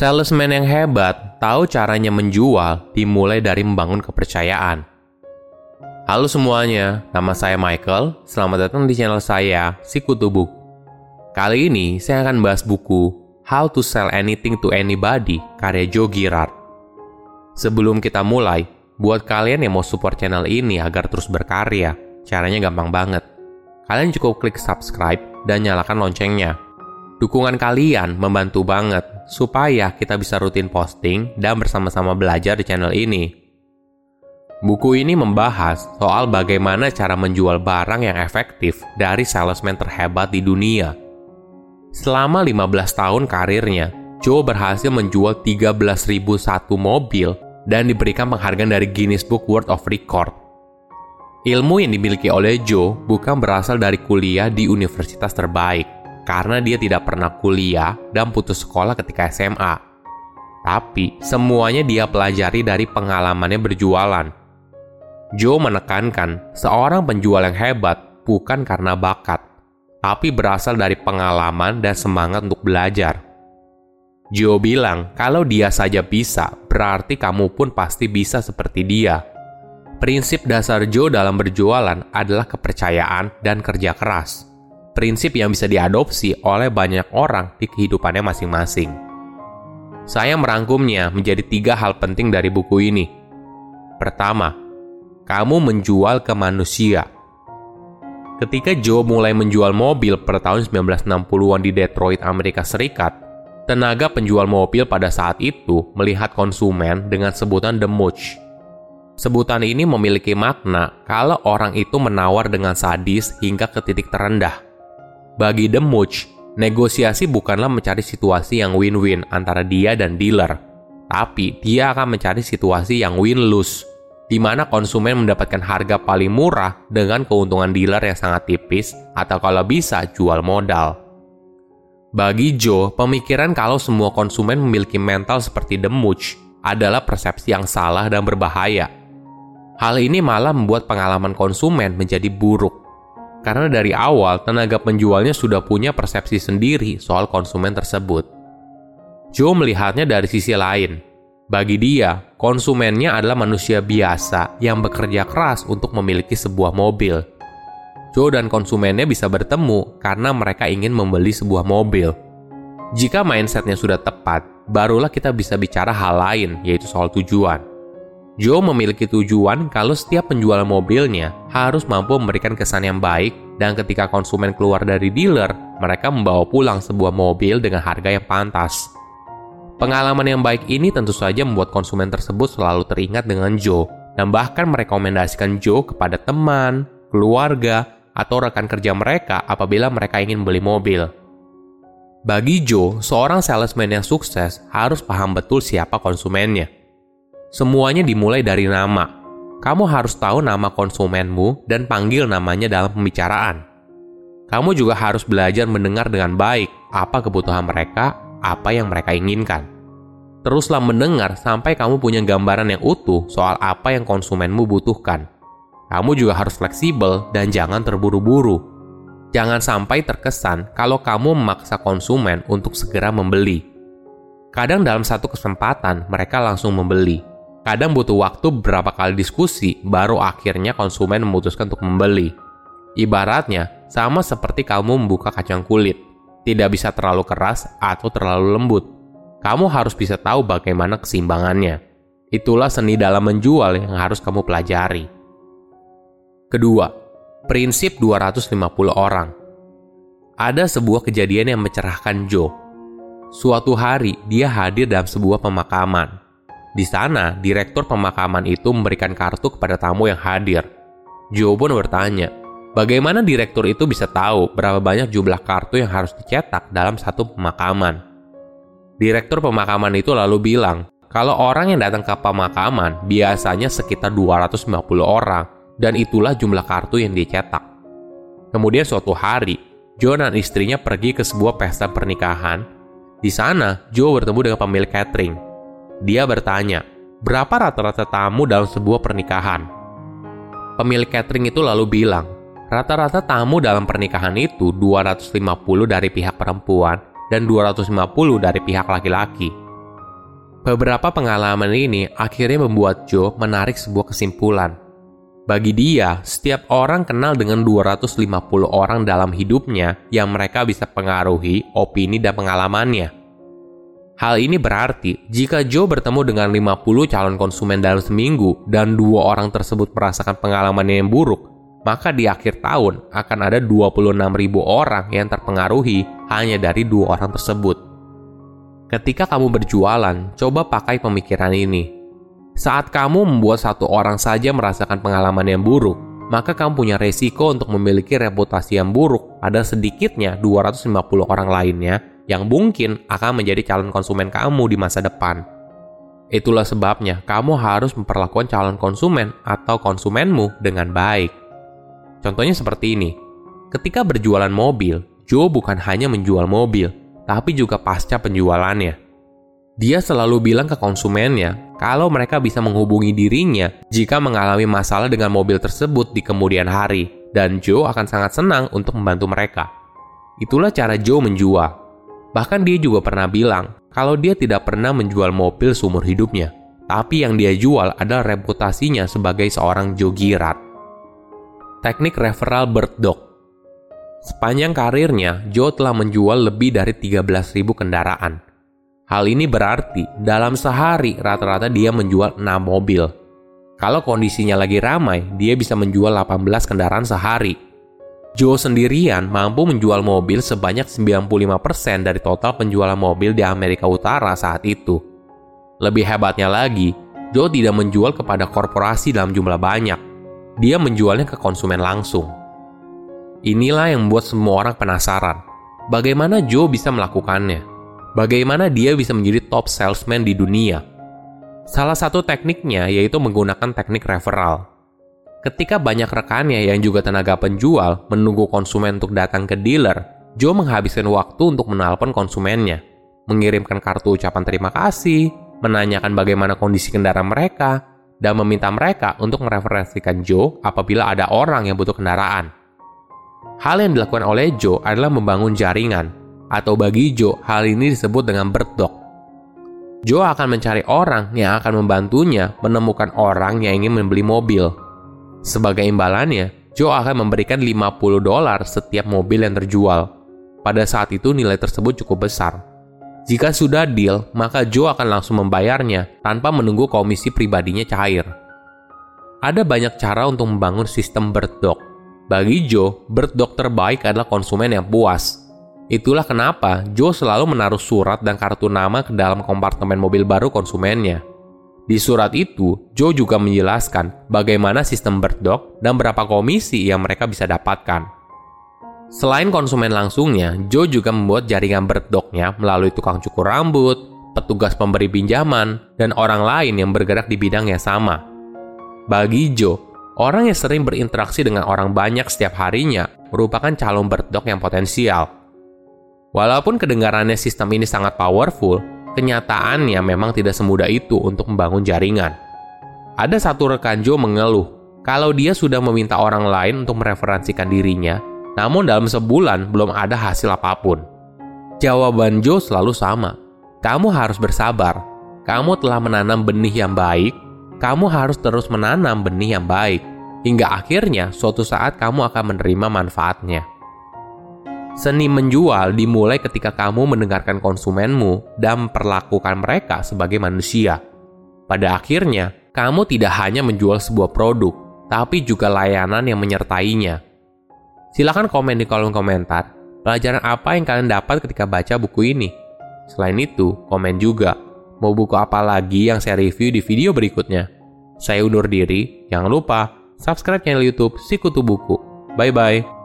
Salesman yang hebat tahu caranya menjual dimulai dari membangun kepercayaan. Halo semuanya, nama saya Michael. Selamat datang di channel saya, Sikutu Book. Kali ini saya akan bahas buku How to Sell Anything to Anybody karya Joe Girard. Sebelum kita mulai, buat kalian yang mau support channel ini agar terus berkarya, caranya gampang banget. Kalian cukup klik subscribe dan nyalakan loncengnya. Dukungan kalian membantu banget supaya kita bisa rutin posting dan bersama-sama belajar di channel ini. Buku ini membahas soal bagaimana cara menjual barang yang efektif dari salesman terhebat di dunia. Selama 15 tahun karirnya, Joe berhasil menjual 13.001 mobil dan diberikan penghargaan dari Guinness Book World of Record. Ilmu yang dimiliki oleh Joe bukan berasal dari kuliah di universitas terbaik, karena dia tidak pernah kuliah dan putus sekolah ketika SMA. Tapi semuanya dia pelajari dari pengalamannya berjualan. Joe menekankan seorang penjual yang hebat bukan karena bakat, tapi berasal dari pengalaman dan semangat untuk belajar. Joe bilang kalau dia saja bisa, berarti kamu pun pasti bisa seperti dia. Prinsip dasar Joe dalam berjualan adalah kepercayaan dan kerja keras prinsip yang bisa diadopsi oleh banyak orang di kehidupannya masing-masing. Saya merangkumnya menjadi tiga hal penting dari buku ini. Pertama, kamu menjual ke manusia. Ketika Joe mulai menjual mobil pada tahun 1960-an di Detroit, Amerika Serikat, tenaga penjual mobil pada saat itu melihat konsumen dengan sebutan The Mooch. Sebutan ini memiliki makna kalau orang itu menawar dengan sadis hingga ke titik terendah. Bagi The Mooch, negosiasi bukanlah mencari situasi yang win-win antara dia dan dealer, tapi dia akan mencari situasi yang win-lose, di mana konsumen mendapatkan harga paling murah dengan keuntungan dealer yang sangat tipis atau kalau bisa jual modal. Bagi Joe, pemikiran kalau semua konsumen memiliki mental seperti The Mooch adalah persepsi yang salah dan berbahaya. Hal ini malah membuat pengalaman konsumen menjadi buruk karena dari awal tenaga penjualnya sudah punya persepsi sendiri soal konsumen tersebut. Joe melihatnya dari sisi lain. Bagi dia, konsumennya adalah manusia biasa yang bekerja keras untuk memiliki sebuah mobil. Joe dan konsumennya bisa bertemu karena mereka ingin membeli sebuah mobil. Jika mindsetnya sudah tepat, barulah kita bisa bicara hal lain, yaitu soal tujuan. Joe memiliki tujuan kalau setiap penjual mobilnya harus mampu memberikan kesan yang baik dan ketika konsumen keluar dari dealer, mereka membawa pulang sebuah mobil dengan harga yang pantas. Pengalaman yang baik ini tentu saja membuat konsumen tersebut selalu teringat dengan Joe dan bahkan merekomendasikan Joe kepada teman, keluarga, atau rekan kerja mereka apabila mereka ingin beli mobil. Bagi Joe, seorang salesman yang sukses harus paham betul siapa konsumennya Semuanya dimulai dari nama. Kamu harus tahu nama konsumenmu dan panggil namanya dalam pembicaraan. Kamu juga harus belajar mendengar dengan baik apa kebutuhan mereka, apa yang mereka inginkan. Teruslah mendengar sampai kamu punya gambaran yang utuh soal apa yang konsumenmu butuhkan. Kamu juga harus fleksibel dan jangan terburu-buru. Jangan sampai terkesan kalau kamu memaksa konsumen untuk segera membeli. Kadang dalam satu kesempatan mereka langsung membeli, Kadang butuh waktu beberapa kali diskusi baru akhirnya konsumen memutuskan untuk membeli. Ibaratnya, sama seperti kamu membuka kacang kulit. Tidak bisa terlalu keras atau terlalu lembut. Kamu harus bisa tahu bagaimana keseimbangannya. Itulah seni dalam menjual yang harus kamu pelajari. Kedua, prinsip 250 orang. Ada sebuah kejadian yang mencerahkan Joe. Suatu hari, dia hadir dalam sebuah pemakaman di sana, direktur pemakaman itu memberikan kartu kepada tamu yang hadir. Joe pun bertanya, bagaimana direktur itu bisa tahu berapa banyak jumlah kartu yang harus dicetak dalam satu pemakaman? Direktur pemakaman itu lalu bilang, kalau orang yang datang ke pemakaman biasanya sekitar 250 orang, dan itulah jumlah kartu yang dicetak. Kemudian suatu hari, Joe dan istrinya pergi ke sebuah pesta pernikahan. Di sana, Joe bertemu dengan pemilik catering dia bertanya, berapa rata-rata tamu dalam sebuah pernikahan? Pemilik catering itu lalu bilang, rata-rata tamu dalam pernikahan itu 250 dari pihak perempuan dan 250 dari pihak laki-laki. Beberapa pengalaman ini akhirnya membuat Joe menarik sebuah kesimpulan. Bagi dia, setiap orang kenal dengan 250 orang dalam hidupnya yang mereka bisa pengaruhi opini dan pengalamannya. Hal ini berarti jika Joe bertemu dengan 50 calon konsumen dalam seminggu dan dua orang tersebut merasakan pengalaman yang buruk, maka di akhir tahun akan ada 26.000 orang yang terpengaruhi hanya dari dua orang tersebut. Ketika kamu berjualan, coba pakai pemikiran ini. Saat kamu membuat satu orang saja merasakan pengalaman yang buruk, maka kamu punya resiko untuk memiliki reputasi yang buruk pada sedikitnya 250 orang lainnya yang mungkin akan menjadi calon konsumen kamu di masa depan. Itulah sebabnya kamu harus memperlakukan calon konsumen atau konsumenmu dengan baik. Contohnya seperti ini. Ketika berjualan mobil, Joe bukan hanya menjual mobil, tapi juga pasca penjualannya. Dia selalu bilang ke konsumennya kalau mereka bisa menghubungi dirinya jika mengalami masalah dengan mobil tersebut di kemudian hari, dan Joe akan sangat senang untuk membantu mereka. Itulah cara Joe menjual. Bahkan dia juga pernah bilang kalau dia tidak pernah menjual mobil seumur hidupnya, tapi yang dia jual adalah reputasinya sebagai seorang jogirat. Teknik referral bird dog Sepanjang karirnya, Joe telah menjual lebih dari 13.000 kendaraan. Hal ini berarti dalam sehari rata-rata dia menjual 6 mobil. Kalau kondisinya lagi ramai, dia bisa menjual 18 kendaraan sehari Joe sendirian mampu menjual mobil sebanyak 95% dari total penjualan mobil di Amerika Utara saat itu. Lebih hebatnya lagi, Joe tidak menjual kepada korporasi dalam jumlah banyak. Dia menjualnya ke konsumen langsung. Inilah yang membuat semua orang penasaran. Bagaimana Joe bisa melakukannya? Bagaimana dia bisa menjadi top salesman di dunia? Salah satu tekniknya yaitu menggunakan teknik referral. Ketika banyak rekannya yang juga tenaga penjual menunggu konsumen untuk datang ke dealer, Joe menghabiskan waktu untuk menelpon konsumennya, mengirimkan kartu ucapan terima kasih, menanyakan bagaimana kondisi kendaraan mereka, dan meminta mereka untuk mereferensikan Joe apabila ada orang yang butuh kendaraan. Hal yang dilakukan oleh Joe adalah membangun jaringan, atau bagi Joe hal ini disebut dengan dog. Joe akan mencari orang yang akan membantunya menemukan orang yang ingin membeli mobil sebagai imbalannya, Joe akan memberikan 50 dolar setiap mobil yang terjual. Pada saat itu nilai tersebut cukup besar. Jika sudah deal, maka Joe akan langsung membayarnya tanpa menunggu komisi pribadinya cair. Ada banyak cara untuk membangun sistem bird. Bagi Joe, bird terbaik adalah konsumen yang puas. Itulah kenapa Joe selalu menaruh surat dan kartu nama ke dalam kompartemen mobil baru konsumennya. Di surat itu, Joe juga menjelaskan bagaimana sistem berdok dan berapa komisi yang mereka bisa dapatkan. Selain konsumen langsungnya, Joe juga membuat jaringan berdoknya melalui tukang cukur rambut, petugas pemberi pinjaman, dan orang lain yang bergerak di bidang yang sama. Bagi Joe, orang yang sering berinteraksi dengan orang banyak setiap harinya merupakan calon berdok yang potensial. Walaupun kedengarannya sistem ini sangat powerful, Kenyataannya memang tidak semudah itu untuk membangun jaringan. Ada satu rekan Joe mengeluh kalau dia sudah meminta orang lain untuk mereferensikan dirinya, namun dalam sebulan belum ada hasil apa pun. Jawaban Joe selalu sama. Kamu harus bersabar. Kamu telah menanam benih yang baik, kamu harus terus menanam benih yang baik, hingga akhirnya suatu saat kamu akan menerima manfaatnya. Seni menjual dimulai ketika kamu mendengarkan konsumenmu dan memperlakukan mereka sebagai manusia. Pada akhirnya, kamu tidak hanya menjual sebuah produk, tapi juga layanan yang menyertainya. Silahkan komen di kolom komentar, pelajaran apa yang kalian dapat ketika baca buku ini. Selain itu, komen juga, mau buku apa lagi yang saya review di video berikutnya. Saya undur diri, jangan lupa subscribe channel YouTube Sikutu Buku. Bye bye.